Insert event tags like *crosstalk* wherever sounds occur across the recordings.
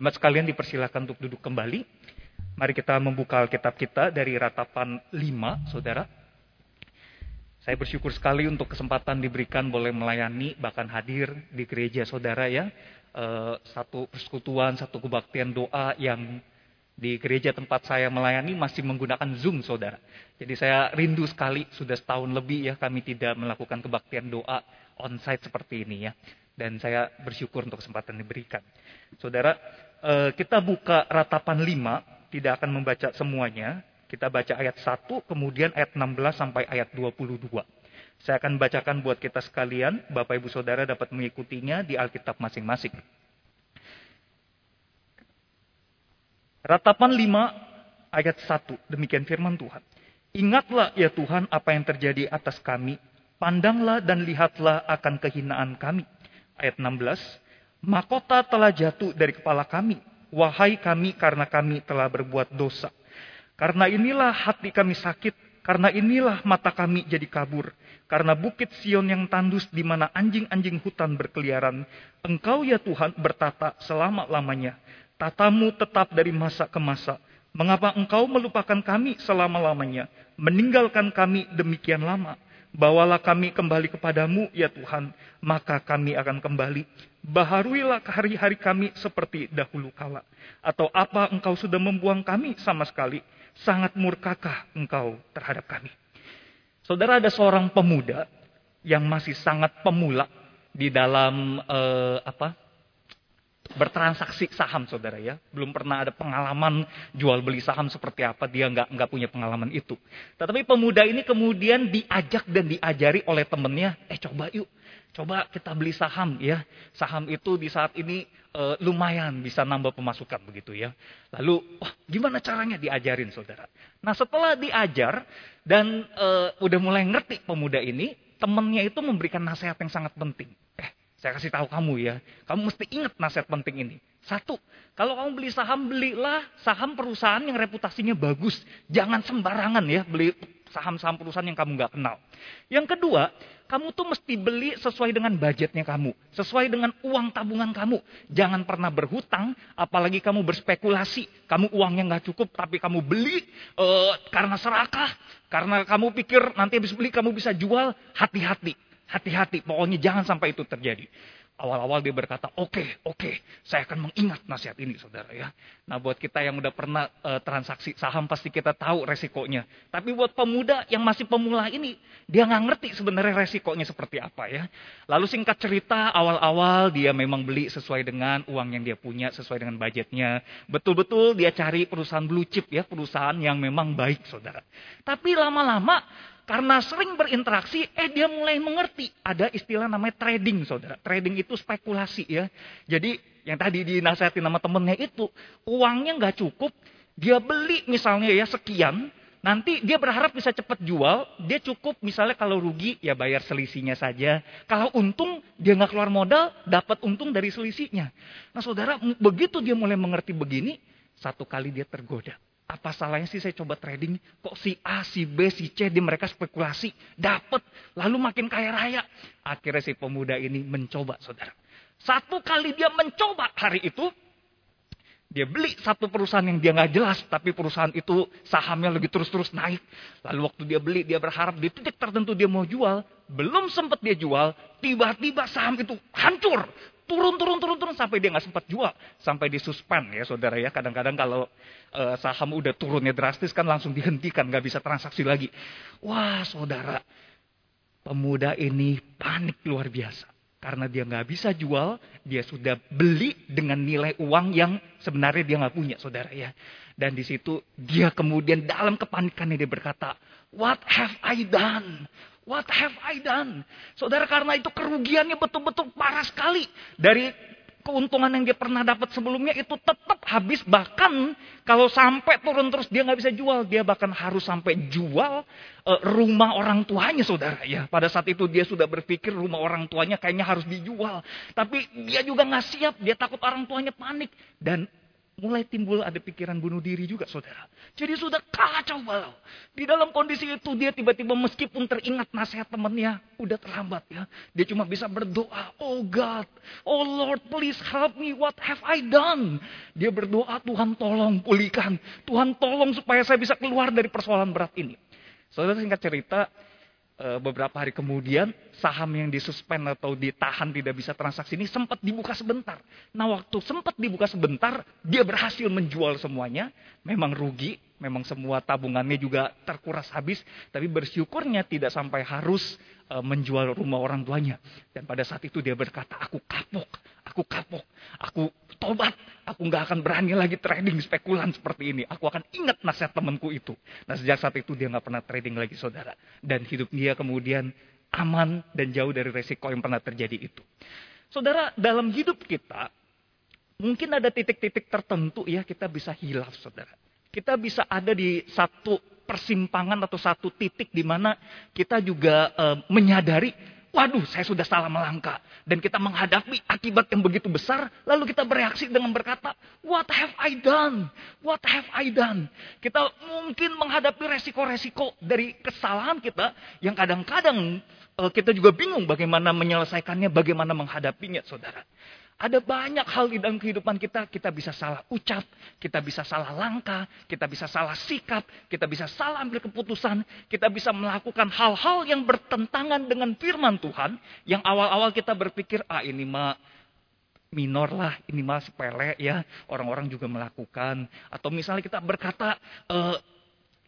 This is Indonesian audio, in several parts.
Jemaat sekalian dipersilakan untuk duduk kembali. Mari kita membuka Alkitab kita dari ratapan 5, saudara. Saya bersyukur sekali untuk kesempatan diberikan boleh melayani, bahkan hadir di gereja saudara ya. Eh, satu persekutuan, satu kebaktian doa yang di gereja tempat saya melayani masih menggunakan Zoom saudara. Jadi saya rindu sekali, sudah setahun lebih ya kami tidak melakukan kebaktian doa onsite seperti ini ya. Dan saya bersyukur untuk kesempatan diberikan. Saudara, kita buka ratapan 5, tidak akan membaca semuanya. Kita baca ayat 1, kemudian ayat 16 sampai ayat 22. Saya akan bacakan buat kita sekalian, Bapak Ibu Saudara dapat mengikutinya di Alkitab masing-masing. Ratapan 5 ayat 1, demikian firman Tuhan. Ingatlah ya Tuhan apa yang terjadi atas kami, pandanglah dan lihatlah akan kehinaan kami. Ayat 16, Mahkota telah jatuh dari kepala kami, wahai kami karena kami telah berbuat dosa. Karena inilah hati kami sakit, karena inilah mata kami jadi kabur. Karena bukit Sion yang tandus di mana anjing-anjing hutan berkeliaran. Engkau ya Tuhan bertata selama-lamanya. Tatamu tetap dari masa ke masa. Mengapa engkau melupakan kami selama-lamanya? Meninggalkan kami demikian lama. Bawalah kami kembali kepadamu ya Tuhan. Maka kami akan kembali. Baharuilah hari-hari kami seperti dahulu kala. Atau apa engkau sudah membuang kami sama sekali sangat murkakah engkau terhadap kami? Saudara ada seorang pemuda yang masih sangat pemula di dalam eh, apa? Bertransaksi saham saudara ya belum pernah ada pengalaman jual beli saham seperti apa dia nggak nggak punya pengalaman itu tetapi pemuda ini kemudian diajak dan diajari oleh temennya eh coba yuk coba kita beli saham ya saham itu di saat ini e, lumayan bisa nambah pemasukan begitu ya. Lalu, wah gimana caranya diajarin saudara? Nah setelah diajar dan e, udah mulai ngerti pemuda ini, temennya itu memberikan nasihat yang sangat penting. Eh, saya kasih tahu kamu ya, kamu mesti ingat nasihat penting ini. Satu, kalau kamu beli saham, belilah saham perusahaan yang reputasinya bagus. Jangan sembarangan ya beli saham-saham perusahaan yang kamu nggak kenal. Yang kedua, kamu tuh mesti beli sesuai dengan budgetnya kamu. Sesuai dengan uang tabungan kamu. Jangan pernah berhutang, apalagi kamu berspekulasi. Kamu uangnya nggak cukup, tapi kamu beli uh, karena serakah. Karena kamu pikir nanti habis beli kamu bisa jual. Hati-hati, hati-hati. Pokoknya jangan sampai itu terjadi. Awal-awal dia berkata, oke, okay, oke, okay, saya akan mengingat nasihat ini, saudara ya. Nah, buat kita yang udah pernah e, transaksi saham, pasti kita tahu resikonya. Tapi buat pemuda yang masih pemula ini, dia nggak ngerti sebenarnya resikonya seperti apa ya. Lalu singkat cerita, awal-awal dia memang beli sesuai dengan uang yang dia punya, sesuai dengan budgetnya. Betul-betul dia cari perusahaan blue chip ya, perusahaan yang memang baik, saudara. Tapi lama-lama karena sering berinteraksi, eh dia mulai mengerti. Ada istilah namanya trading, saudara. Trading itu spekulasi ya. Jadi yang tadi dinasihatin nama temennya itu, uangnya nggak cukup, dia beli misalnya ya sekian, nanti dia berharap bisa cepat jual, dia cukup misalnya kalau rugi ya bayar selisihnya saja. Kalau untung dia nggak keluar modal, dapat untung dari selisihnya. Nah saudara, begitu dia mulai mengerti begini, satu kali dia tergoda. Apa salahnya sih saya coba trading? Kok si A, si B, si C, di mereka spekulasi. Dapat. Lalu makin kaya raya. Akhirnya si pemuda ini mencoba, saudara. Satu kali dia mencoba hari itu. Dia beli satu perusahaan yang dia nggak jelas. Tapi perusahaan itu sahamnya lagi terus-terus naik. Lalu waktu dia beli, dia berharap di titik tertentu dia mau jual. Belum sempat dia jual. Tiba-tiba saham itu hancur turun turun turun turun sampai dia nggak sempat jual sampai disuspend ya saudara ya kadang-kadang kalau uh, saham udah turunnya drastis kan langsung dihentikan nggak bisa transaksi lagi wah saudara pemuda ini panik luar biasa karena dia nggak bisa jual dia sudah beli dengan nilai uang yang sebenarnya dia nggak punya saudara ya dan di situ dia kemudian dalam kepanikannya dia berkata what have I done What have I done? Saudara karena itu kerugiannya betul-betul parah sekali. Dari keuntungan yang dia pernah dapat sebelumnya itu tetap habis. Bahkan kalau sampai turun terus dia nggak bisa jual. Dia bahkan harus sampai jual uh, rumah orang tuanya saudara. ya. Pada saat itu dia sudah berpikir rumah orang tuanya kayaknya harus dijual. Tapi dia juga nggak siap. Dia takut orang tuanya panik. Dan mulai timbul ada pikiran bunuh diri juga saudara. Jadi sudah kacau balau. Di dalam kondisi itu dia tiba-tiba meskipun teringat nasihat temannya, udah terlambat ya. Dia cuma bisa berdoa, oh God, oh Lord please help me, what have I done? Dia berdoa, Tuhan tolong pulihkan, Tuhan tolong supaya saya bisa keluar dari persoalan berat ini. Saudara singkat cerita, beberapa hari kemudian saham yang disuspend atau ditahan tidak bisa transaksi ini sempat dibuka sebentar. Nah waktu sempat dibuka sebentar, dia berhasil menjual semuanya. Memang rugi, memang semua tabungannya juga terkuras habis. Tapi bersyukurnya tidak sampai harus uh, menjual rumah orang tuanya. Dan pada saat itu dia berkata, aku kapok, aku kapok, aku tobat, aku nggak akan berani lagi trading spekulan seperti ini. Aku akan ingat nasihat temanku itu. Nah sejak saat itu dia nggak pernah trading lagi saudara. Dan hidup dia kemudian aman dan jauh dari resiko yang pernah terjadi itu. Saudara, dalam hidup kita, mungkin ada titik-titik tertentu ya kita bisa hilaf saudara. Kita bisa ada di satu persimpangan atau satu titik di mana kita juga uh, menyadari Waduh, saya sudah salah melangkah. Dan kita menghadapi akibat yang begitu besar, lalu kita bereaksi dengan berkata, What have I done? What have I done? Kita mungkin menghadapi resiko-resiko dari kesalahan kita, yang kadang-kadang eh, kita juga bingung bagaimana menyelesaikannya, bagaimana menghadapinya, saudara. Ada banyak hal di dalam kehidupan kita, kita bisa salah ucap, kita bisa salah langkah, kita bisa salah sikap, kita bisa salah ambil keputusan, kita bisa melakukan hal-hal yang bertentangan dengan firman Tuhan, yang awal-awal kita berpikir, ah ini mah minor lah, ini mah sepele ya, orang-orang juga melakukan. Atau misalnya kita berkata, e,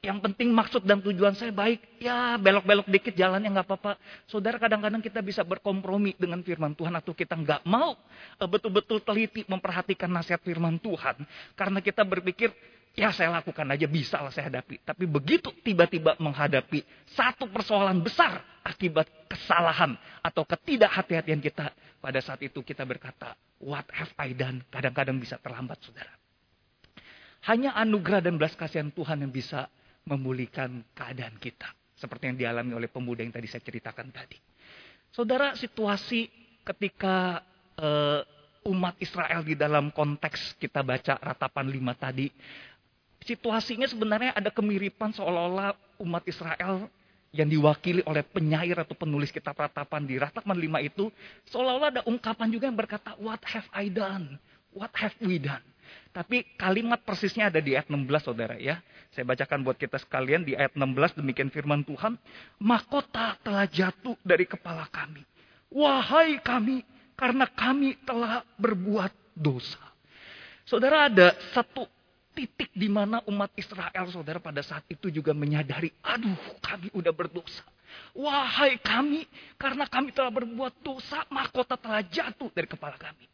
yang penting maksud dan tujuan saya baik. Ya belok-belok dikit jalannya nggak apa-apa. Saudara kadang-kadang kita bisa berkompromi dengan firman Tuhan atau kita nggak mau eh, betul-betul teliti memperhatikan nasihat firman Tuhan. Karena kita berpikir ya saya lakukan aja bisa lah saya hadapi. Tapi begitu tiba-tiba menghadapi satu persoalan besar akibat kesalahan atau ketidakhati-hatian kita. Pada saat itu kita berkata, what have I done? Kadang-kadang bisa terlambat saudara. Hanya anugerah dan belas kasihan Tuhan yang bisa memulihkan keadaan kita. Seperti yang dialami oleh pemuda yang tadi saya ceritakan tadi. Saudara, situasi ketika uh, umat Israel di dalam konteks kita baca ratapan lima tadi. Situasinya sebenarnya ada kemiripan seolah-olah umat Israel yang diwakili oleh penyair atau penulis kitab ratapan di ratapan lima itu. Seolah-olah ada ungkapan juga yang berkata, what have I done? What have we done? Tapi kalimat persisnya ada di ayat 16 saudara ya. Saya bacakan buat kita sekalian di ayat 16 demikian firman Tuhan. Mahkota telah jatuh dari kepala kami. Wahai kami karena kami telah berbuat dosa. Saudara ada satu titik di mana umat Israel saudara pada saat itu juga menyadari. Aduh kami udah berdosa. Wahai kami karena kami telah berbuat dosa mahkota telah jatuh dari kepala kami.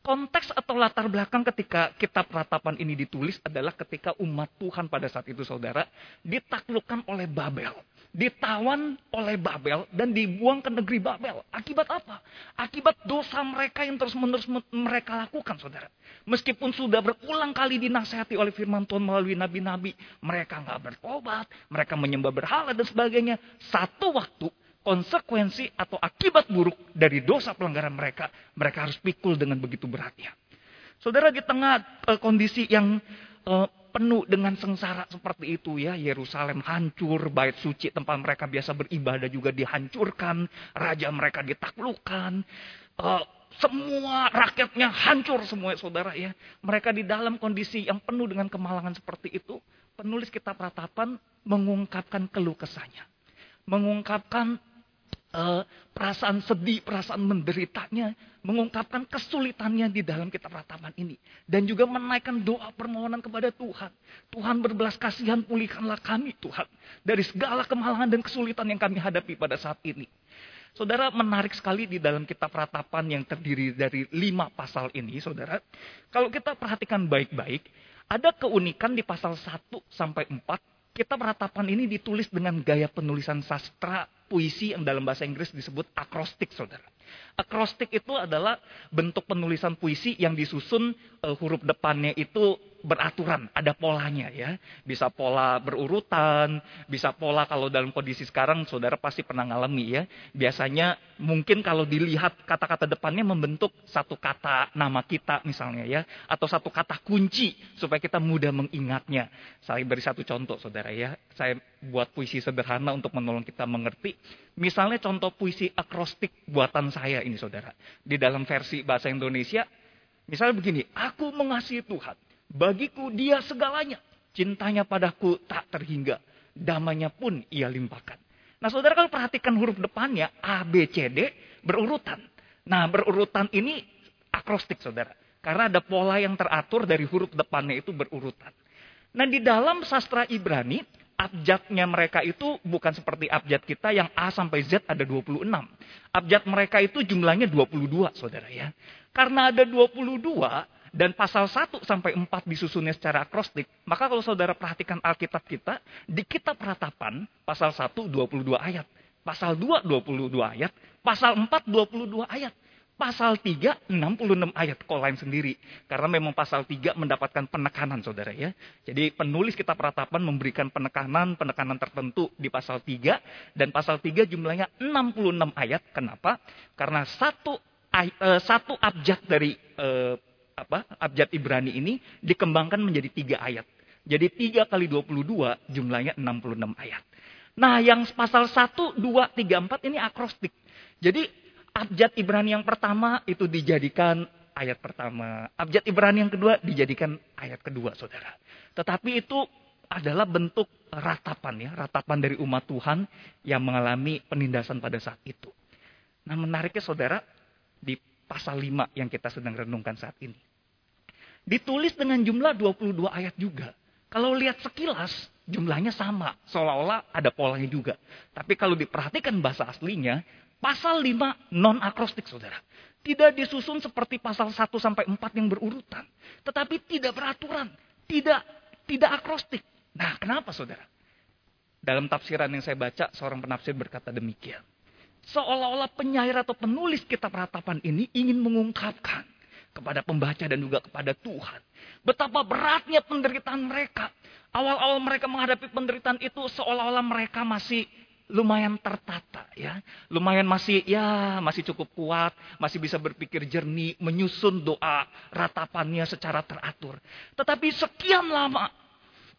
Konteks atau latar belakang ketika kitab ratapan ini ditulis adalah ketika umat Tuhan pada saat itu saudara ditaklukkan oleh Babel. Ditawan oleh Babel dan dibuang ke negeri Babel. Akibat apa? Akibat dosa mereka yang terus-menerus mereka lakukan saudara. Meskipun sudah berulang kali dinasehati oleh firman Tuhan melalui nabi-nabi. Mereka nggak bertobat, mereka menyembah berhala dan sebagainya. Satu waktu konsekuensi atau akibat buruk dari dosa pelanggaran mereka, mereka harus pikul dengan begitu beratnya. Saudara di tengah uh, kondisi yang uh, penuh dengan sengsara seperti itu ya, Yerusalem hancur, bait suci tempat mereka biasa beribadah juga dihancurkan, raja mereka ditaklukkan, uh, semua rakyatnya hancur semua saudara ya. Mereka di dalam kondisi yang penuh dengan kemalangan seperti itu, penulis kitab ratapan mengungkapkan keluh kesahnya. Mengungkapkan uh, perasaan sedih, perasaan menderitanya, mengungkapkan kesulitannya di dalam kitab ratapan ini. Dan juga menaikkan doa permohonan kepada Tuhan. Tuhan berbelas kasihan, pulihkanlah kami Tuhan. Dari segala kemalangan dan kesulitan yang kami hadapi pada saat ini. Saudara menarik sekali di dalam kitab ratapan yang terdiri dari lima pasal ini, saudara. Kalau kita perhatikan baik-baik, ada keunikan di pasal 1 sampai 4 kitab ratapan ini ditulis dengan gaya penulisan sastra puisi yang dalam bahasa Inggris disebut akrostik, saudara. Akrostik itu adalah bentuk penulisan puisi yang disusun uh, huruf depannya itu beraturan, ada polanya ya. Bisa pola berurutan, bisa pola kalau dalam kondisi sekarang saudara pasti pernah ngalami ya. Biasanya mungkin kalau dilihat kata-kata depannya membentuk satu kata nama kita misalnya ya. Atau satu kata kunci supaya kita mudah mengingatnya. Saya beri satu contoh saudara ya. Saya buat puisi sederhana untuk menolong kita mengerti. Misalnya contoh puisi akrostik buatan saya ini saudara. Di dalam versi bahasa Indonesia Misalnya begini, aku mengasihi Tuhan. Bagiku dia segalanya. Cintanya padaku tak terhingga. Damanya pun ia limpahkan. Nah saudara kalau perhatikan huruf depannya, A, B, C, D, berurutan. Nah berurutan ini akrostik saudara. Karena ada pola yang teratur dari huruf depannya itu berurutan. Nah di dalam sastra Ibrani, abjadnya mereka itu bukan seperti abjad kita yang A sampai Z ada 26. Abjad mereka itu jumlahnya 22 saudara ya. Karena ada 22 dan pasal 1 sampai 4 disusunnya secara akrostik, maka kalau saudara perhatikan Alkitab kita, di kitab ratapan pasal 1 22 ayat, pasal 2 22 ayat, pasal 4 22 ayat. Pasal 3, 66 ayat kok lain sendiri. Karena memang pasal 3 mendapatkan penekanan saudara ya. Jadi penulis kitab ratapan memberikan penekanan, penekanan tertentu di pasal 3. Dan pasal 3 jumlahnya 66 ayat. Kenapa? Karena satu uh, satu abjad dari uh, apa abjad Ibrani ini dikembangkan menjadi tiga ayat. Jadi tiga kali 22 jumlahnya 66 ayat. Nah yang pasal 1, 2, 3, 4 ini akrostik. Jadi abjad Ibrani yang pertama itu dijadikan ayat pertama. Abjad Ibrani yang kedua dijadikan ayat kedua saudara. Tetapi itu adalah bentuk ratapan ya. Ratapan dari umat Tuhan yang mengalami penindasan pada saat itu. Nah menariknya saudara, di pasal 5 yang kita sedang renungkan saat ini. Ditulis dengan jumlah 22 ayat juga. Kalau lihat sekilas, jumlahnya sama. Seolah-olah ada polanya juga. Tapi kalau diperhatikan bahasa aslinya, pasal 5 non-akrostik saudara. Tidak disusun seperti pasal 1 sampai 4 yang berurutan. Tetapi tidak beraturan. Tidak tidak akrostik. Nah kenapa saudara? Dalam tafsiran yang saya baca, seorang penafsir berkata demikian. Seolah-olah penyair atau penulis kitab ratapan ini ingin mengungkapkan kepada pembaca dan juga kepada Tuhan. Betapa beratnya penderitaan mereka. Awal-awal mereka menghadapi penderitaan itu seolah-olah mereka masih lumayan tertata ya. Lumayan masih ya masih cukup kuat, masih bisa berpikir jernih, menyusun doa ratapannya secara teratur. Tetapi sekian lama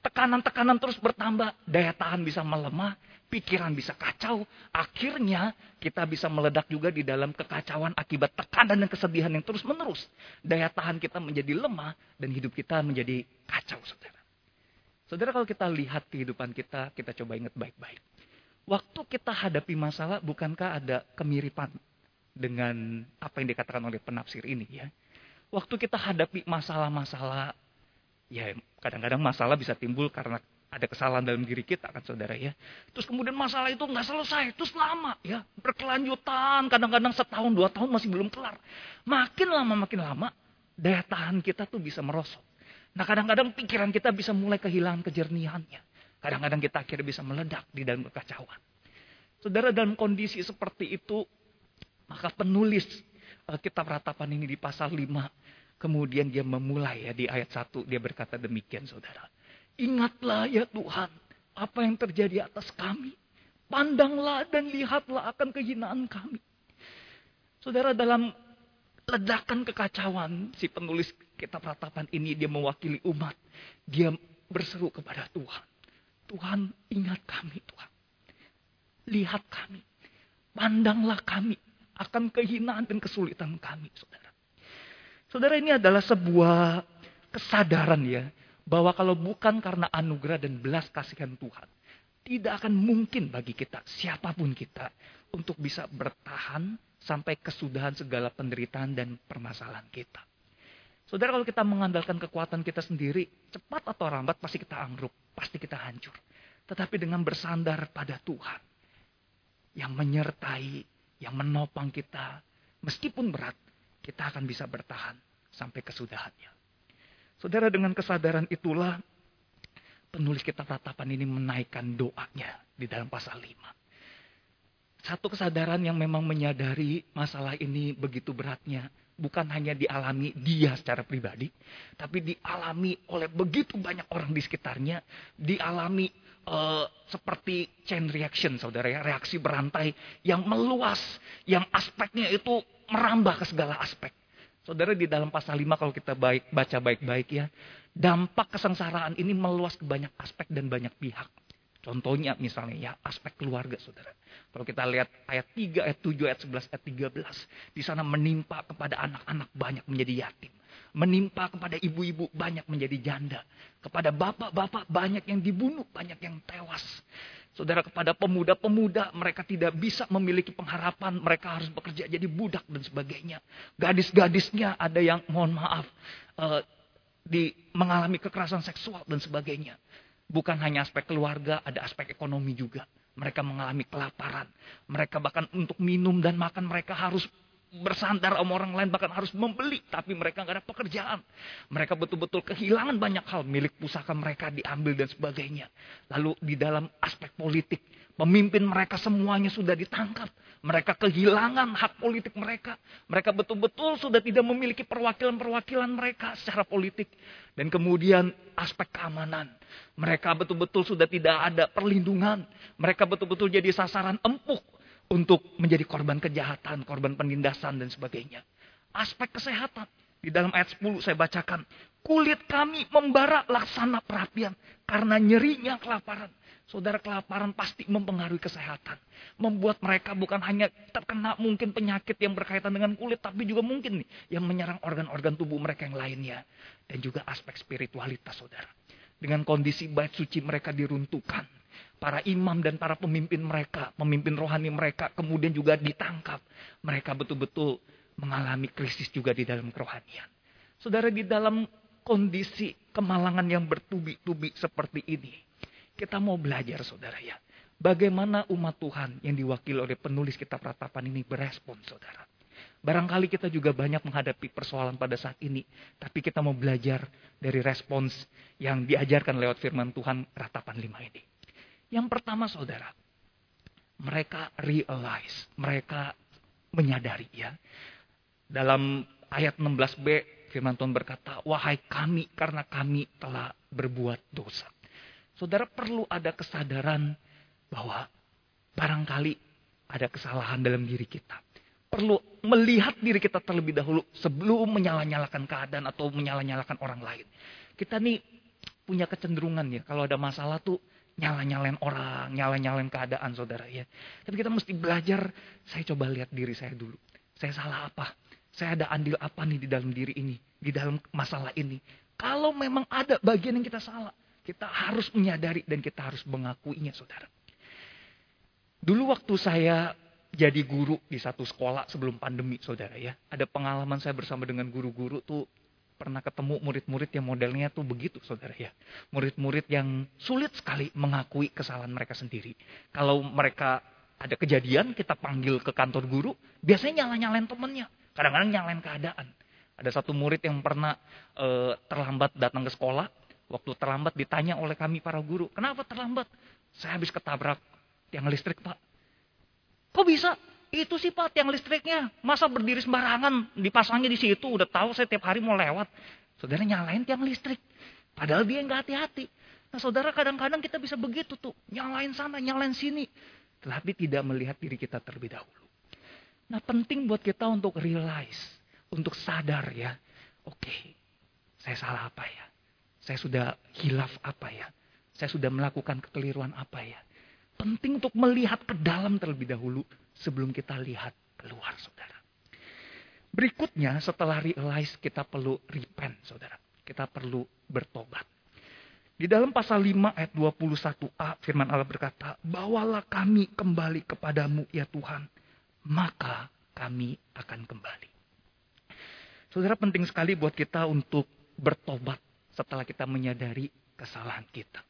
tekanan-tekanan terus bertambah, daya tahan bisa melemah, pikiran bisa kacau, akhirnya kita bisa meledak juga di dalam kekacauan akibat tekanan dan kesedihan yang terus menerus. Daya tahan kita menjadi lemah dan hidup kita menjadi kacau, saudara. Saudara kalau kita lihat kehidupan kita, kita coba ingat baik-baik. Waktu kita hadapi masalah, bukankah ada kemiripan dengan apa yang dikatakan oleh penafsir ini ya? Waktu kita hadapi masalah-masalah, ya kadang-kadang masalah bisa timbul karena ada kesalahan dalam diri kita kan saudara ya. Terus kemudian masalah itu nggak selesai, terus lama ya, berkelanjutan, kadang-kadang setahun dua tahun masih belum kelar. Makin lama makin lama daya tahan kita tuh bisa merosot. Nah kadang-kadang pikiran kita bisa mulai kehilangan kejernihannya. Kadang-kadang kita akhirnya bisa meledak di dalam kekacauan. Saudara dalam kondisi seperti itu, maka penulis uh, kitab ratapan ini di pasal 5, kemudian dia memulai ya di ayat 1, dia berkata demikian saudara. Ingatlah ya Tuhan, apa yang terjadi atas kami. Pandanglah dan lihatlah akan kehinaan kami. Saudara dalam ledakan kekacauan, si penulis kitab ratapan ini dia mewakili umat. Dia berseru kepada Tuhan. Tuhan ingat kami Tuhan. Lihat kami. Pandanglah kami akan kehinaan dan kesulitan kami saudara. Saudara ini adalah sebuah kesadaran ya bahwa kalau bukan karena anugerah dan belas kasihan Tuhan, tidak akan mungkin bagi kita, siapa pun kita, untuk bisa bertahan sampai kesudahan segala penderitaan dan permasalahan kita. Saudara, kalau kita mengandalkan kekuatan kita sendiri, cepat atau lambat pasti kita anggruk, pasti kita hancur. Tetapi dengan bersandar pada Tuhan, yang menyertai, yang menopang kita, meskipun berat, kita akan bisa bertahan sampai kesudahannya. Saudara dengan kesadaran itulah penulis kitab ratapan ini menaikkan doanya di dalam pasal 5. Satu kesadaran yang memang menyadari masalah ini begitu beratnya. Bukan hanya dialami dia secara pribadi, tapi dialami oleh begitu banyak orang di sekitarnya, dialami uh, seperti chain reaction, saudara ya, reaksi berantai yang meluas, yang aspeknya itu merambah ke segala aspek. Saudara di dalam pasal 5 kalau kita baik baca baik-baik ya, dampak kesengsaraan ini meluas ke banyak aspek dan banyak pihak. Contohnya misalnya ya aspek keluarga saudara. Kalau kita lihat ayat 3, ayat 7, ayat 11, ayat 13. Di sana menimpa kepada anak-anak banyak menjadi yatim. Menimpa kepada ibu-ibu banyak menjadi janda. Kepada bapak-bapak banyak yang dibunuh, banyak yang tewas. Saudara kepada pemuda-pemuda mereka tidak bisa memiliki pengharapan. Mereka harus bekerja jadi budak dan sebagainya. Gadis-gadisnya ada yang mohon maaf. Uh, di mengalami kekerasan seksual dan sebagainya. Bukan hanya aspek keluarga, ada aspek ekonomi juga. Mereka mengalami kelaparan. Mereka bahkan untuk minum dan makan mereka harus bersandar sama orang lain bahkan harus membeli tapi mereka nggak ada pekerjaan mereka betul-betul kehilangan banyak hal milik pusaka mereka diambil dan sebagainya lalu di dalam aspek politik pemimpin mereka semuanya sudah ditangkap mereka kehilangan hak politik mereka mereka betul-betul sudah tidak memiliki perwakilan-perwakilan mereka secara politik dan kemudian aspek keamanan mereka betul-betul sudah tidak ada perlindungan mereka betul-betul jadi sasaran empuk untuk menjadi korban kejahatan, korban penindasan dan sebagainya. Aspek kesehatan. Di dalam ayat 10 saya bacakan. Kulit kami membara laksana perapian karena nyerinya kelaparan. Saudara kelaparan pasti mempengaruhi kesehatan. Membuat mereka bukan hanya terkena mungkin penyakit yang berkaitan dengan kulit. Tapi juga mungkin nih yang menyerang organ-organ tubuh mereka yang lainnya. Dan juga aspek spiritualitas saudara. Dengan kondisi bait suci mereka diruntuhkan para imam dan para pemimpin mereka, pemimpin rohani mereka kemudian juga ditangkap. Mereka betul-betul mengalami krisis juga di dalam kerohanian. Saudara di dalam kondisi kemalangan yang bertubi-tubi seperti ini, kita mau belajar saudara ya. Bagaimana umat Tuhan yang diwakili oleh penulis kitab ratapan ini berespon saudara. Barangkali kita juga banyak menghadapi persoalan pada saat ini. Tapi kita mau belajar dari respons yang diajarkan lewat firman Tuhan ratapan lima ini. Yang pertama saudara, mereka realize, mereka menyadari ya. Dalam ayat 16b firman Tuhan berkata, "Wahai kami karena kami telah berbuat dosa." Saudara perlu ada kesadaran bahwa barangkali ada kesalahan dalam diri kita. Perlu melihat diri kita terlebih dahulu sebelum menyala-nyalakan keadaan atau menyala-nyalakan orang lain. Kita nih punya kecenderungan ya, kalau ada masalah tuh nyala-nyalain orang, nyala-nyalain keadaan saudara ya. Tapi kita mesti belajar, saya coba lihat diri saya dulu. Saya salah apa? Saya ada andil apa nih di dalam diri ini, di dalam masalah ini. Kalau memang ada bagian yang kita salah, kita harus menyadari dan kita harus mengakuinya saudara. Dulu waktu saya jadi guru di satu sekolah sebelum pandemi saudara ya. Ada pengalaman saya bersama dengan guru-guru tuh pernah ketemu murid-murid yang modelnya tuh begitu saudara ya. Murid-murid yang sulit sekali mengakui kesalahan mereka sendiri. Kalau mereka ada kejadian kita panggil ke kantor guru, biasanya nyala-nyalain temennya. Kadang-kadang nyalain keadaan. Ada satu murid yang pernah e, terlambat datang ke sekolah. Waktu terlambat ditanya oleh kami para guru, kenapa terlambat? Saya habis ketabrak tiang listrik pak. Kok bisa? Itu sih Pak tiang listriknya. Masa berdiri sembarangan, dipasangnya di situ. Udah tahu saya tiap hari mau lewat. Saudara nyalain tiang listrik. Padahal dia nggak hati-hati. Nah saudara kadang-kadang kita bisa begitu tuh. Nyalain sana, nyalain sini. Tapi tidak melihat diri kita terlebih dahulu. Nah penting buat kita untuk realize. Untuk sadar ya. Oke, saya salah apa ya? Saya sudah hilaf apa ya? Saya sudah melakukan kekeliruan apa ya? Penting untuk melihat ke dalam terlebih dahulu sebelum kita lihat keluar, saudara. Berikutnya setelah realize kita perlu repent, saudara. Kita perlu bertobat. Di dalam pasal 5 ayat 21a firman Allah berkata, Bawalah kami kembali kepadamu ya Tuhan, maka kami akan kembali. Saudara penting sekali buat kita untuk bertobat setelah kita menyadari kesalahan kita.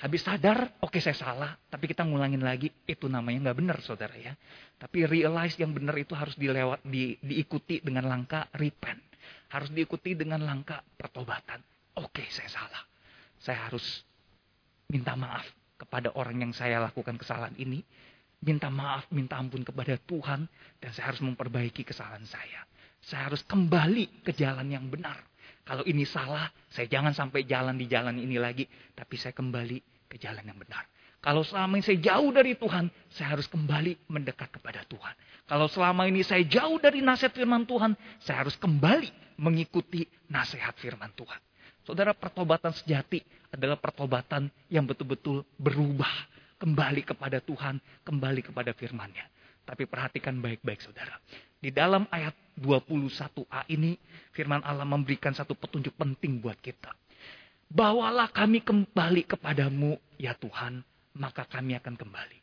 Habis sadar, oke okay, saya salah, tapi kita ngulangin lagi, itu namanya nggak benar saudara ya. Tapi realize yang benar itu harus dilewat, di, diikuti dengan langkah repent. Harus diikuti dengan langkah pertobatan. Oke okay, saya salah. Saya harus minta maaf kepada orang yang saya lakukan kesalahan ini. Minta maaf, minta ampun kepada Tuhan. Dan saya harus memperbaiki kesalahan saya. Saya harus kembali ke jalan yang benar. Kalau ini salah, saya jangan sampai jalan di jalan ini lagi. Tapi saya kembali ke jalan yang benar. Kalau selama ini saya jauh dari Tuhan, saya harus kembali mendekat kepada Tuhan. Kalau selama ini saya jauh dari nasihat firman Tuhan, saya harus kembali mengikuti nasihat firman Tuhan. Saudara, pertobatan sejati adalah pertobatan yang betul-betul berubah. Kembali kepada Tuhan, kembali kepada firman-Nya. Tapi perhatikan baik-baik saudara. Di dalam ayat 21a ini, firman Allah memberikan satu petunjuk penting buat kita. Bawalah kami kembali kepadamu, ya Tuhan, maka kami akan kembali.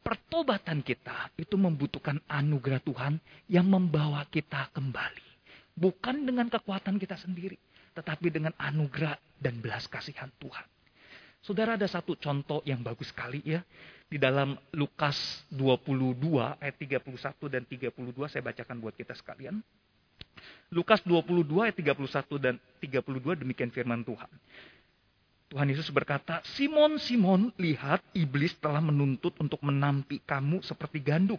Pertobatan kita itu membutuhkan anugerah Tuhan yang membawa kita kembali. Bukan dengan kekuatan kita sendiri, tetapi dengan anugerah dan belas kasihan Tuhan. Saudara ada satu contoh yang bagus sekali ya. Di dalam Lukas 22 ayat 31 dan 32 saya bacakan buat kita sekalian. Lukas 22 ayat 31 dan 32 demikian firman Tuhan. Tuhan Yesus berkata, Simon, Simon, lihat iblis telah menuntut untuk menampi kamu seperti gandum.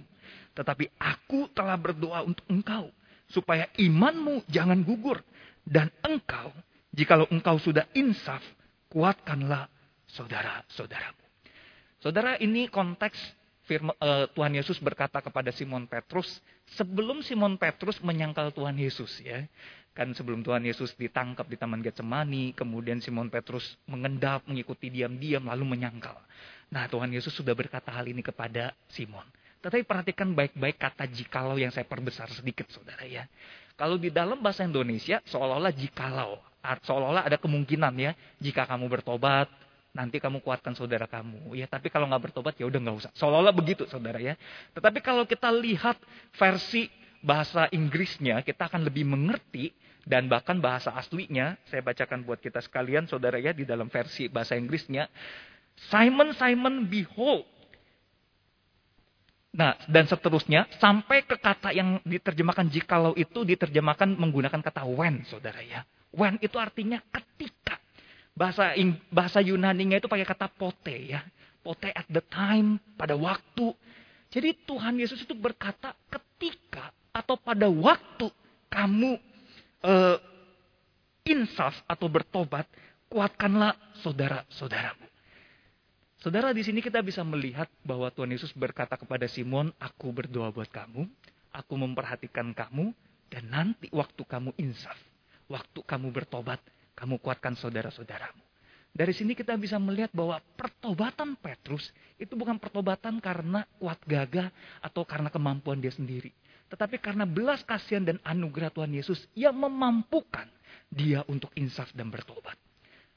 Tetapi aku telah berdoa untuk engkau, supaya imanmu jangan gugur. Dan engkau, jikalau engkau sudah insaf, kuatkanlah saudara-saudaramu. Saudara, ini konteks firma, uh, Tuhan Yesus berkata kepada Simon Petrus, sebelum Simon Petrus menyangkal Tuhan Yesus ya. Kan sebelum Tuhan Yesus ditangkap di Taman Getsemani, kemudian Simon Petrus mengendap, mengikuti diam-diam, lalu menyangkal. Nah Tuhan Yesus sudah berkata hal ini kepada Simon. Tetapi perhatikan baik-baik kata jikalau yang saya perbesar sedikit saudara ya. Kalau di dalam bahasa Indonesia seolah-olah jikalau. Seolah-olah ada kemungkinan ya. Jika kamu bertobat, nanti kamu kuatkan saudara kamu. Ya, tapi kalau nggak bertobat ya udah nggak usah. Seolah-olah begitu saudara ya. Tetapi kalau kita lihat versi bahasa Inggrisnya, kita akan lebih mengerti dan bahkan bahasa aslinya, saya bacakan buat kita sekalian, saudara ya, di dalam versi bahasa Inggrisnya. Simon, Simon, behold. Nah, dan seterusnya, sampai ke kata yang diterjemahkan jikalau itu diterjemahkan menggunakan kata when, saudara ya. When itu artinya ketika. Bahasa bahasa Yunani-nya itu pakai kata pote ya. Pote at the time, pada waktu. Jadi Tuhan Yesus itu berkata ketika atau pada waktu kamu uh, insaf atau bertobat, kuatkanlah saudara-saudaramu. Saudara, di sini kita bisa melihat bahwa Tuhan Yesus berkata kepada Simon, aku berdoa buat kamu, aku memperhatikan kamu, dan nanti waktu kamu insaf, waktu kamu bertobat, kamu kuatkan saudara-saudaramu. Dari sini kita bisa melihat bahwa pertobatan Petrus itu bukan pertobatan karena kuat gagah atau karena kemampuan dia sendiri. Tetapi karena belas kasihan dan anugerah Tuhan Yesus yang memampukan dia untuk insaf dan bertobat.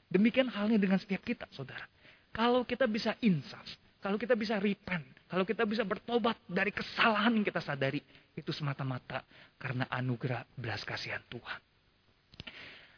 Demikian halnya dengan setiap kita, saudara. Kalau kita bisa insaf, kalau kita bisa repent, kalau kita bisa bertobat dari kesalahan yang kita sadari, itu semata-mata karena anugerah belas kasihan Tuhan.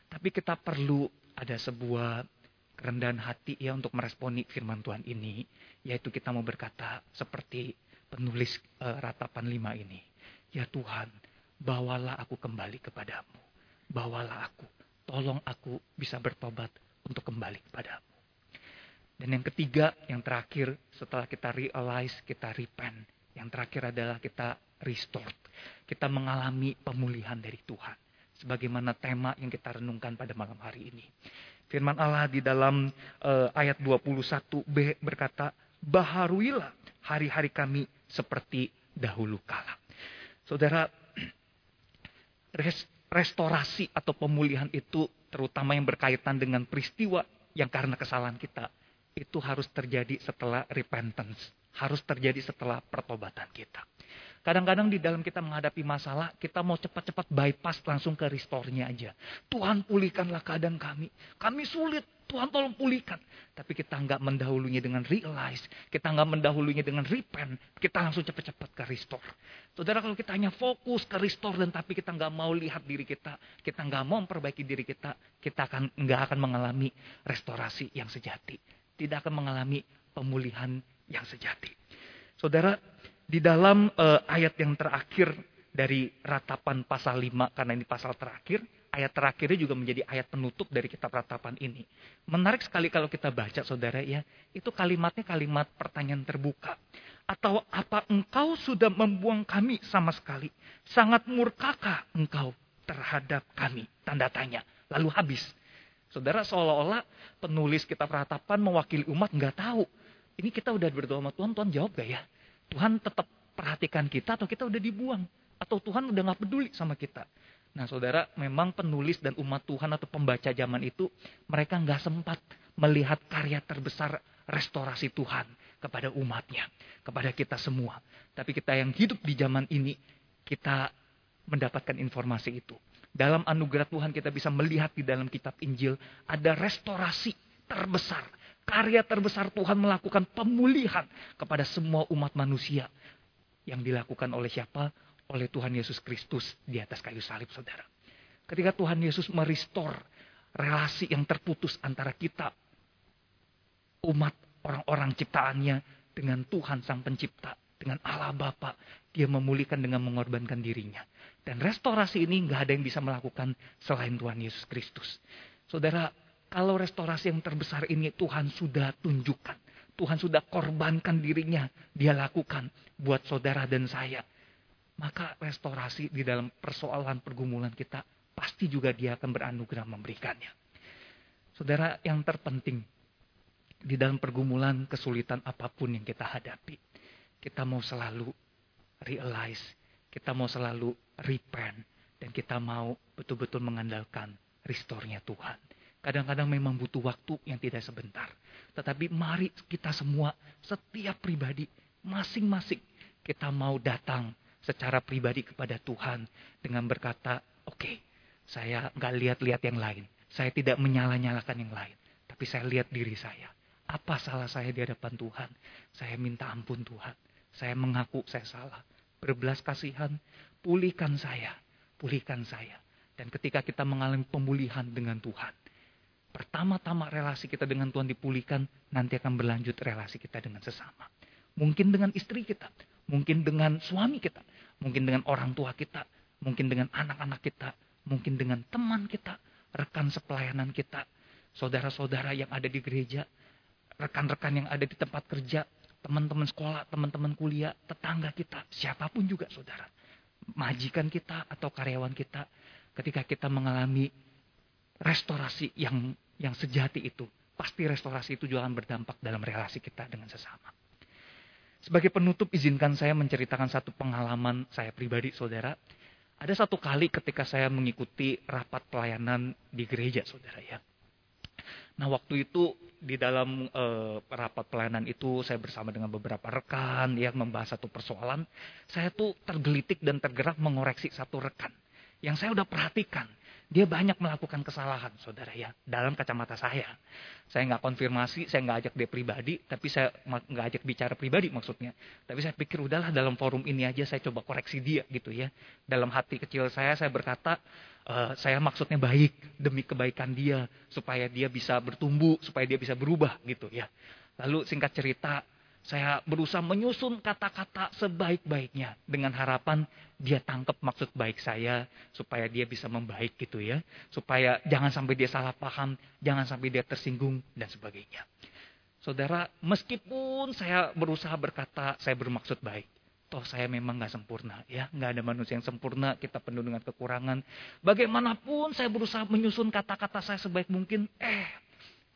Tapi kita perlu ada sebuah kerendahan hati ya untuk meresponi firman Tuhan ini, yaitu kita mau berkata seperti penulis uh, ratapan lima ini. Ya Tuhan, bawalah aku kembali kepadamu. Bawalah aku. Tolong aku bisa bertobat untuk kembali kepadamu. Dan yang ketiga, yang terakhir, setelah kita realize, kita repent. Yang terakhir adalah kita restore. Kita mengalami pemulihan dari Tuhan. Sebagaimana tema yang kita renungkan pada malam hari ini. Firman Allah di dalam uh, ayat 21b berkata, Baharuilah hari-hari kami seperti dahulu kala. Saudara, *clears throat* restorasi atau pemulihan itu terutama yang berkaitan dengan peristiwa yang karena kesalahan kita itu harus terjadi setelah repentance, harus terjadi setelah pertobatan kita. Kadang-kadang di dalam kita menghadapi masalah, kita mau cepat-cepat bypass langsung ke restore-nya aja. Tuhan pulihkanlah keadaan kami. Kami sulit, Tuhan tolong pulihkan. Tapi kita nggak mendahulunya dengan realize. Kita nggak mendahulunya dengan repent. Kita langsung cepat-cepat ke restore. Saudara kalau kita hanya fokus ke restore dan tapi kita nggak mau lihat diri kita. Kita nggak mau memperbaiki diri kita. Kita akan nggak akan mengalami restorasi yang sejati. Tidak akan mengalami pemulihan yang sejati. Saudara, di dalam uh, ayat yang terakhir dari ratapan pasal 5, karena ini pasal terakhir, ayat terakhirnya juga menjadi ayat penutup dari kitab ratapan ini. Menarik sekali kalau kita baca saudara ya, itu kalimatnya kalimat pertanyaan terbuka. Atau apa engkau sudah membuang kami sama sekali? Sangat murkakah engkau terhadap kami? Tanda tanya. Lalu habis. Saudara seolah-olah penulis kita peratapan mewakili umat nggak tahu. Ini kita udah berdoa sama Tuhan, Tuhan jawab gak ya? Tuhan tetap perhatikan kita atau kita udah dibuang? Atau Tuhan udah nggak peduli sama kita? Nah saudara, memang penulis dan umat Tuhan atau pembaca zaman itu, mereka nggak sempat melihat karya terbesar restorasi Tuhan kepada umatnya, kepada kita semua. Tapi kita yang hidup di zaman ini, kita mendapatkan informasi itu. Dalam anugerah Tuhan kita bisa melihat di dalam kitab Injil ada restorasi terbesar. Karya terbesar Tuhan melakukan pemulihan kepada semua umat manusia. Yang dilakukan oleh siapa? Oleh Tuhan Yesus Kristus di atas kayu salib saudara. Ketika Tuhan Yesus merestor relasi yang terputus antara kita, umat orang-orang ciptaannya dengan Tuhan Sang Pencipta, dengan Allah Bapa. Dia memulihkan dengan mengorbankan dirinya. Dan restorasi ini nggak ada yang bisa melakukan selain Tuhan Yesus Kristus. Saudara, kalau restorasi yang terbesar ini Tuhan sudah tunjukkan. Tuhan sudah korbankan dirinya. Dia lakukan buat saudara dan saya. Maka restorasi di dalam persoalan pergumulan kita pasti juga dia akan beranugerah memberikannya. Saudara, yang terpenting di dalam pergumulan kesulitan apa pun yang kita hadapi. Kita mau selalu realize, kita mau selalu repent, dan kita mau betul-betul mengandalkan restornya Tuhan. Kadang-kadang memang butuh waktu yang tidak sebentar. Tetapi mari kita semua, setiap pribadi, masing-masing, kita mau datang secara pribadi kepada Tuhan dengan berkata, oke, okay, saya nggak lihat-lihat yang lain. Saya tidak menyala-nyalakan yang lain. Tapi saya lihat diri saya. Apa salah saya di hadapan Tuhan? Saya minta ampun Tuhan. Saya mengaku saya salah. Berbelas kasihan, pulihkan saya. Pulihkan saya. Dan ketika kita mengalami pemulihan dengan Tuhan. Pertama-tama relasi kita dengan Tuhan dipulihkan, nanti akan berlanjut relasi kita dengan sesama. Mungkin dengan istri kita, mungkin dengan suami kita, mungkin dengan orang tua kita, mungkin dengan anak-anak kita, mungkin dengan teman kita, rekan sepelayanan kita, saudara-saudara yang ada di gereja, rekan-rekan yang ada di tempat kerja, teman-teman sekolah, teman-teman kuliah, tetangga kita, siapa pun juga saudara. Majikan kita atau karyawan kita ketika kita mengalami restorasi yang yang sejati itu, pasti restorasi itu juga akan berdampak dalam relasi kita dengan sesama. Sebagai penutup izinkan saya menceritakan satu pengalaman saya pribadi saudara. Ada satu kali ketika saya mengikuti rapat pelayanan di gereja saudara ya. Nah waktu itu di dalam uh, rapat pelayanan itu saya bersama dengan beberapa rekan yang membahas satu persoalan. Saya tuh tergelitik dan tergerak mengoreksi satu rekan. Yang saya udah perhatikan. Dia banyak melakukan kesalahan, saudara ya. Dalam kacamata saya. Saya nggak konfirmasi, saya nggak ajak dia pribadi. Tapi saya nggak ajak bicara pribadi maksudnya. Tapi saya pikir udahlah dalam forum ini aja saya coba koreksi dia gitu ya. Dalam hati kecil saya, saya berkata, uh, saya maksudnya baik demi kebaikan dia supaya dia bisa bertumbuh supaya dia bisa berubah gitu ya lalu singkat cerita saya berusaha menyusun kata-kata sebaik-baiknya dengan harapan dia tangkap maksud baik saya supaya dia bisa membaik gitu ya supaya jangan sampai dia salah paham jangan sampai dia tersinggung dan sebagainya saudara meskipun saya berusaha berkata saya bermaksud baik Toh saya memang nggak sempurna, ya nggak ada manusia yang sempurna. Kita penuh dengan kekurangan. Bagaimanapun saya berusaha menyusun kata-kata saya sebaik mungkin, eh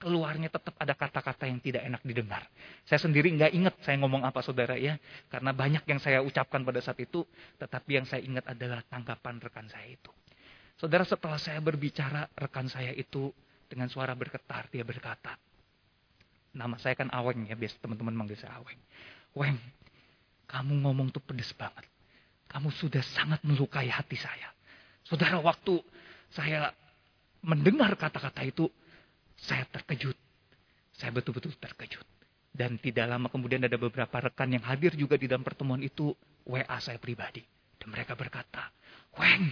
keluarnya tetap ada kata-kata yang tidak enak didengar. Saya sendiri nggak ingat saya ngomong apa saudara ya, karena banyak yang saya ucapkan pada saat itu, tetapi yang saya ingat adalah tanggapan rekan saya itu. Saudara setelah saya berbicara, rekan saya itu dengan suara bergetar dia berkata, nama saya kan Aweng ya, biasa teman-teman manggil saya Aweng. Weng, kamu ngomong tuh pedes banget. Kamu sudah sangat melukai hati saya. Saudara, waktu saya mendengar kata-kata itu, saya terkejut. Saya betul-betul terkejut. Dan tidak lama kemudian ada beberapa rekan yang hadir juga di dalam pertemuan itu, WA saya pribadi. Dan mereka berkata, Weng,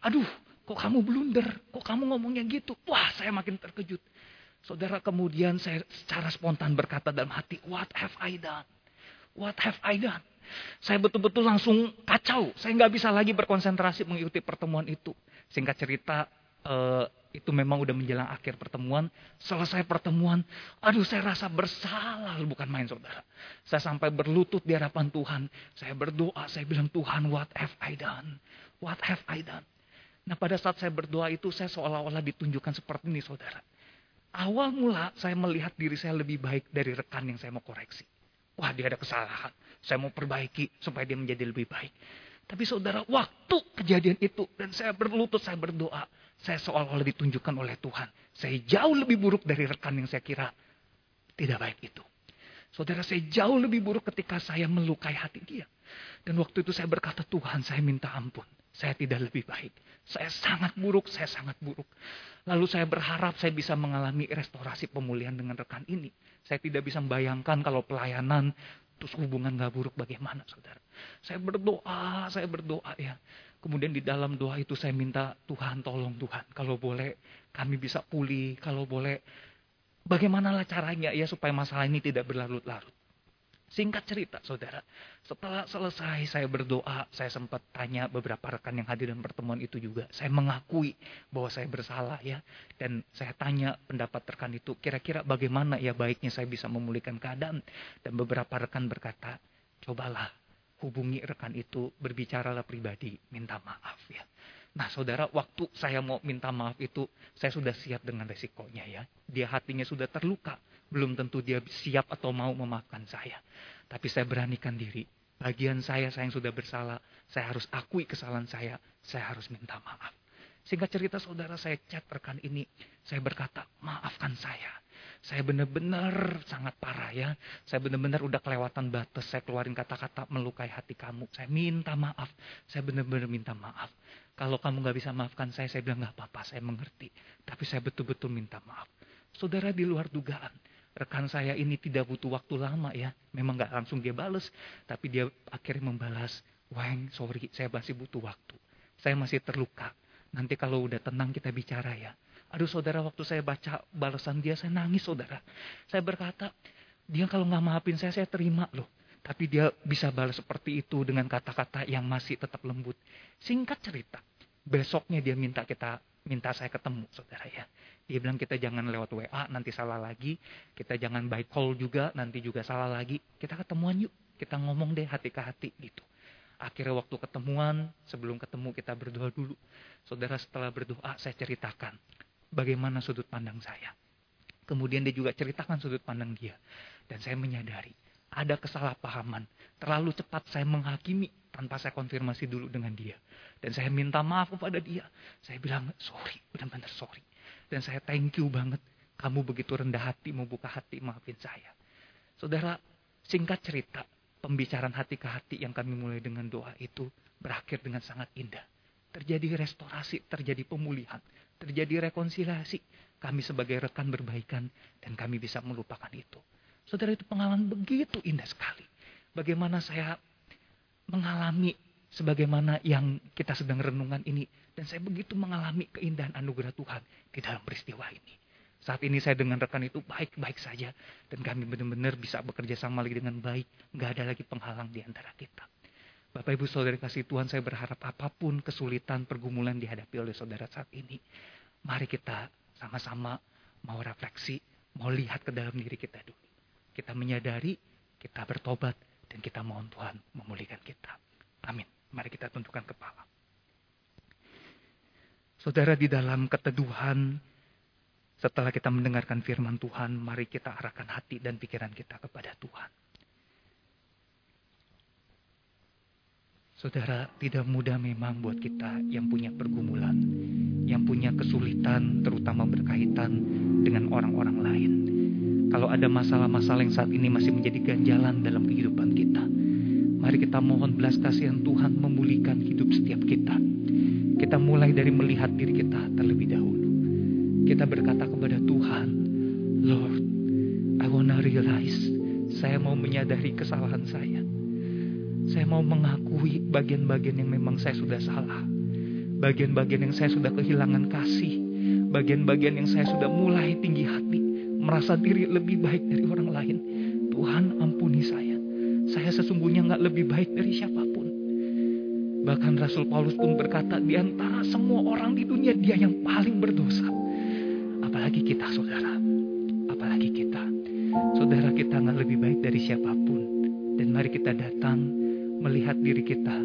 aduh, kok kamu blunder? Kok kamu ngomongnya gitu? Wah, saya makin terkejut. Saudara, kemudian saya secara spontan berkata dalam hati, what have I done? What have I done? Saya betul-betul langsung kacau. Saya nggak bisa lagi berkonsentrasi mengikuti pertemuan itu. Singkat cerita, eh, itu memang udah menjelang akhir pertemuan. Selesai pertemuan, aduh saya rasa bersalah, bukan main saudara. Saya sampai berlutut di hadapan Tuhan. Saya berdoa, saya bilang Tuhan, what have I done? What have I done? Nah pada saat saya berdoa itu saya seolah-olah ditunjukkan seperti ini saudara. Awal mula saya melihat diri saya lebih baik dari rekan yang saya mau koreksi. Wah dia ada kesalahan. Saya mau perbaiki supaya dia menjadi lebih baik. Tapi saudara, waktu kejadian itu dan saya berlutut, saya berdoa, saya seolah-olah ditunjukkan oleh Tuhan. Saya jauh lebih buruk dari rekan yang saya kira tidak baik itu. Saudara, saya jauh lebih buruk ketika saya melukai hati dia. Dan waktu itu saya berkata, Tuhan saya minta ampun. Saya tidak lebih baik. Saya sangat buruk, saya sangat buruk. Lalu saya berharap saya bisa mengalami restorasi pemulihan dengan rekan ini. Saya tidak bisa membayangkan kalau pelayanan Terus hubungan gak buruk bagaimana saudara? Saya berdoa, saya berdoa ya. Kemudian di dalam doa itu saya minta Tuhan tolong Tuhan. Kalau boleh kami bisa pulih. Kalau boleh bagaimanalah caranya ya supaya masalah ini tidak berlarut-larut. Singkat cerita, saudara. Setelah selesai saya berdoa, saya sempat tanya beberapa rekan yang hadir dalam pertemuan itu juga. Saya mengakui bahwa saya bersalah ya. Dan saya tanya pendapat rekan itu, kira-kira bagaimana ya baiknya saya bisa memulihkan keadaan. Dan beberapa rekan berkata, cobalah hubungi rekan itu, berbicaralah pribadi, minta maaf ya. Nah saudara, waktu saya mau minta maaf itu, saya sudah siap dengan resikonya ya. Dia hatinya sudah terluka belum tentu dia siap atau mau memaafkan saya. Tapi saya beranikan diri. Bagian saya, saya yang sudah bersalah. Saya harus akui kesalahan saya. Saya harus minta maaf. Sehingga cerita saudara saya chat rekan ini. Saya berkata, maafkan saya. Saya benar-benar sangat parah ya. Saya benar-benar udah kelewatan batas. Saya keluarin kata-kata melukai hati kamu. Saya minta maaf. Saya benar-benar minta maaf. Kalau kamu gak bisa maafkan saya, saya bilang gak apa-apa. Saya mengerti. Tapi saya betul-betul minta maaf. Saudara di luar dugaan rekan saya ini tidak butuh waktu lama ya. Memang nggak langsung dia balas, tapi dia akhirnya membalas, Weng, sorry, saya masih butuh waktu. Saya masih terluka. Nanti kalau udah tenang kita bicara ya. Aduh saudara, waktu saya baca balasan dia, saya nangis saudara. Saya berkata, dia kalau nggak maafin saya, saya terima loh. Tapi dia bisa balas seperti itu dengan kata-kata yang masih tetap lembut. Singkat cerita, besoknya dia minta kita minta saya ketemu saudara ya. Dia bilang kita jangan lewat WA nanti salah lagi. Kita jangan by call juga nanti juga salah lagi. Kita ketemuan yuk. Kita ngomong deh hati ke hati gitu. Akhirnya waktu ketemuan, sebelum ketemu kita berdoa dulu. Saudara setelah berdoa saya ceritakan bagaimana sudut pandang saya. Kemudian dia juga ceritakan sudut pandang dia. Dan saya menyadari ada kesalahpahaman. Terlalu cepat saya menghakimi tanpa saya konfirmasi dulu dengan dia. Dan saya minta maaf kepada dia. Saya bilang, sorry, benar-benar sorry. Dan saya thank you banget. Kamu begitu rendah hati, mau buka hati, maafin saya. Saudara, singkat cerita, pembicaraan hati ke hati yang kami mulai dengan doa itu berakhir dengan sangat indah. Terjadi restorasi, terjadi pemulihan, terjadi rekonsiliasi. Kami sebagai rekan berbaikan dan kami bisa melupakan itu. Saudara itu pengalaman begitu indah sekali. Bagaimana saya mengalami sebagaimana yang kita sedang renungan ini. Dan saya begitu mengalami keindahan anugerah Tuhan di dalam peristiwa ini. Saat ini saya dengan rekan itu baik-baik saja. Dan kami benar-benar bisa bekerja sama lagi dengan baik. Nggak ada lagi penghalang di antara kita. Bapak Ibu Saudara kasih Tuhan saya berharap apa pun kesulitan pergumulan dihadapi oleh saudara saat ini. Mari kita sama-sama mau refleksi, mau lihat ke dalam diri kita dulu. Kita menyadari, kita bertobat, dan kita mohon Tuhan memulihkan kita. Amin. Mari kita tundukkan kepala. Saudara di dalam keteduhan, setelah kita mendengarkan firman Tuhan, mari kita arahkan hati dan pikiran kita kepada Tuhan. Saudara, tidak mudah memang buat kita yang punya pergumulan, yang punya kesulitan, terutama berkaitan dengan orang-orang lain. Kalau ada masalah-masalah yang saat ini masih menjadi ganjalan dalam kehidupan kita, Mari kita mohon belas kasihan Tuhan memulihkan hidup setiap kita. Kita mulai dari melihat diri kita terlebih dahulu. Kita berkata kepada Tuhan, Lord, I wanna realize, saya mau menyadari kesalahan saya. Saya mau mengakui bagian-bagian yang memang saya sudah salah. Bagian-bagian yang saya sudah kehilangan kasih. Bagian-bagian yang saya sudah mulai tinggi hati. Merasa diri lebih baik dari orang lain. Tuhan ampuni saya. Saya sesungguhnya nggak lebih baik dari siapa pun. Bahkan Rasul Paulus pun berkata, di antara semua orang di dunia dia yang paling berdosa. Apalagi kita, saudara. Apalagi kita. Saudara kita nggak lebih baik dari siapa pun. Dan mari kita datang melihat diri kita.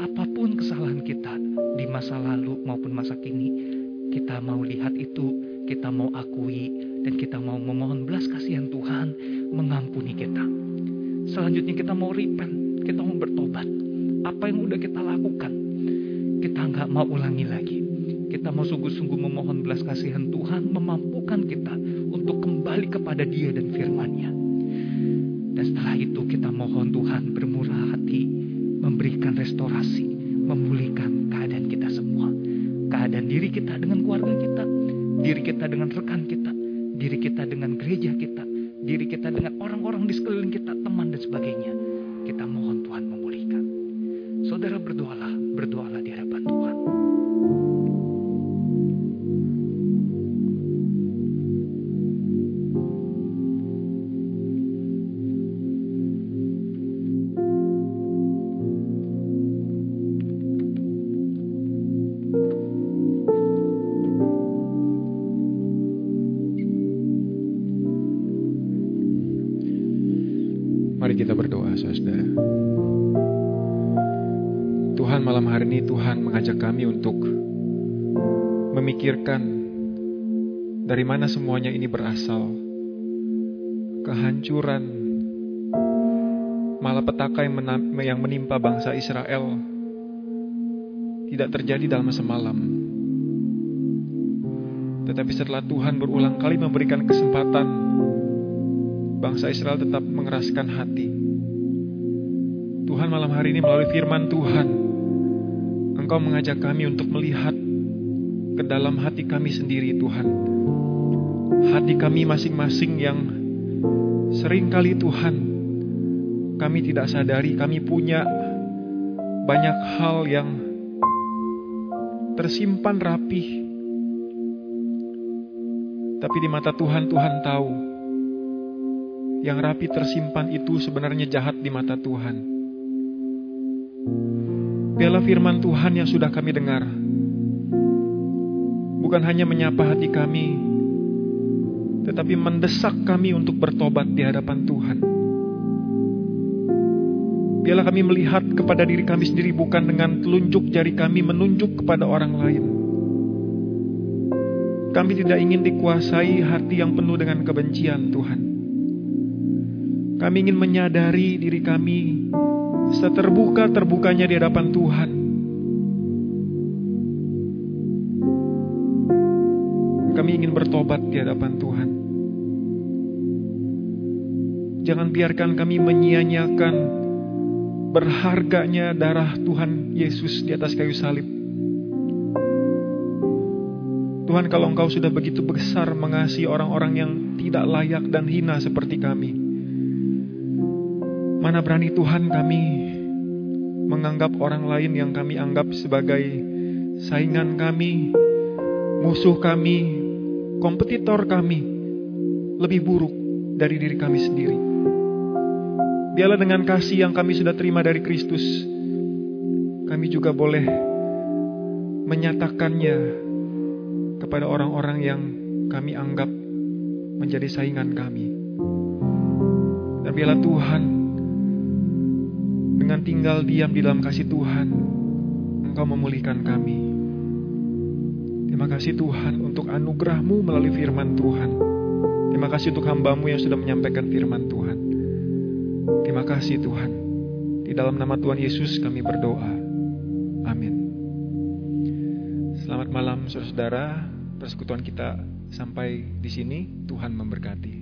Apa pun kesalahan kita di masa lalu maupun masa kini. Kita mau lihat itu, kita mau akui, dan kita mau memohon belas kasihan Tuhan mengampuni kita. Selanjutnya kita mau repent, kita mau bertobat. Apa yang udah kita lakukan, kita nggak mau ulangi lagi. Kita mau sungguh-sungguh memohon belas kasihan Tuhan memampukan kita untuk kembali kepada Dia dan firman-Nya. Dan setelah itu kita mohon Tuhan bermurah hati, memberikan restorasi, memulihkan keadaan kita semua. Keadaan diri kita dengan keluarga kita, diri kita dengan rekan kita, diri kita dengan gereja kita, dari mana semuanya ini berasal. Kehancuran, malapetaka yang, menimpa bangsa Israel tidak terjadi dalam semalam. Tetapi setelah Tuhan berulang kali memberikan kesempatan bangsa Israel tetap mengeraskan hati. Tuhan malam hari ini melalui firman Tuhan, Engkau mengajak kami untuk melihat ke dalam hati kami sendiri Tuhan. Hati kami masing-masing yang sering kali Tuhan kami tidak sadari kami punya banyak hal yang tersimpan rapih. Tapi di mata Tuhan, Tuhan tahu yang rapi tersimpan itu sebenarnya jahat di mata Tuhan. Biarlah firman Tuhan yang sudah kami dengar, bukan hanya menyapa hati kami, tetapi mendesak kami untuk bertobat di hadapan Tuhan. Biarlah kami melihat kepada diri kami sendiri bukan dengan telunjuk jari kami menunjuk kepada orang lain. Kami tidak ingin dikuasai hati yang penuh dengan kebencian Tuhan. Kami ingin menyadari diri kami seterbuka-terbukanya di hadapan Tuhan. Kami ingin bertobat di hadapan Tuhan. Jangan biarkan kami menyia-nyiakan berharganya darah Tuhan Yesus di atas kayu salib. Tuhan kalau Engkau sudah begitu besar mengasihi orang-orang yang tidak layak dan hina seperti kami. Mana berani Tuhan kami menganggap orang lain yang kami anggap sebagai saingan kami, musuh kami, kompetitor kami lebih buruk dari diri kami sendiri. Biarlah dengan kasih yang kami sudah terima dari Kristus, kami juga boleh menyatakannya kepada orang-orang yang kami anggap menjadi saingan kami. Dan biarlah Tuhan dengan tinggal diam di dalam kasih Tuhan, Engkau memulihkan kami. Terima kasih Tuhan untuk anugerahmu melalui firman Tuhan. Terima kasih untuk hambamu yang sudah menyampaikan firman Tuhan. Kasih Tuhan. Di dalam nama Tuhan Yesus kami berdoa. Amin. Selamat malam saudara-saudara. Persekutuan kita sampai di sini. Tuhan memberkati.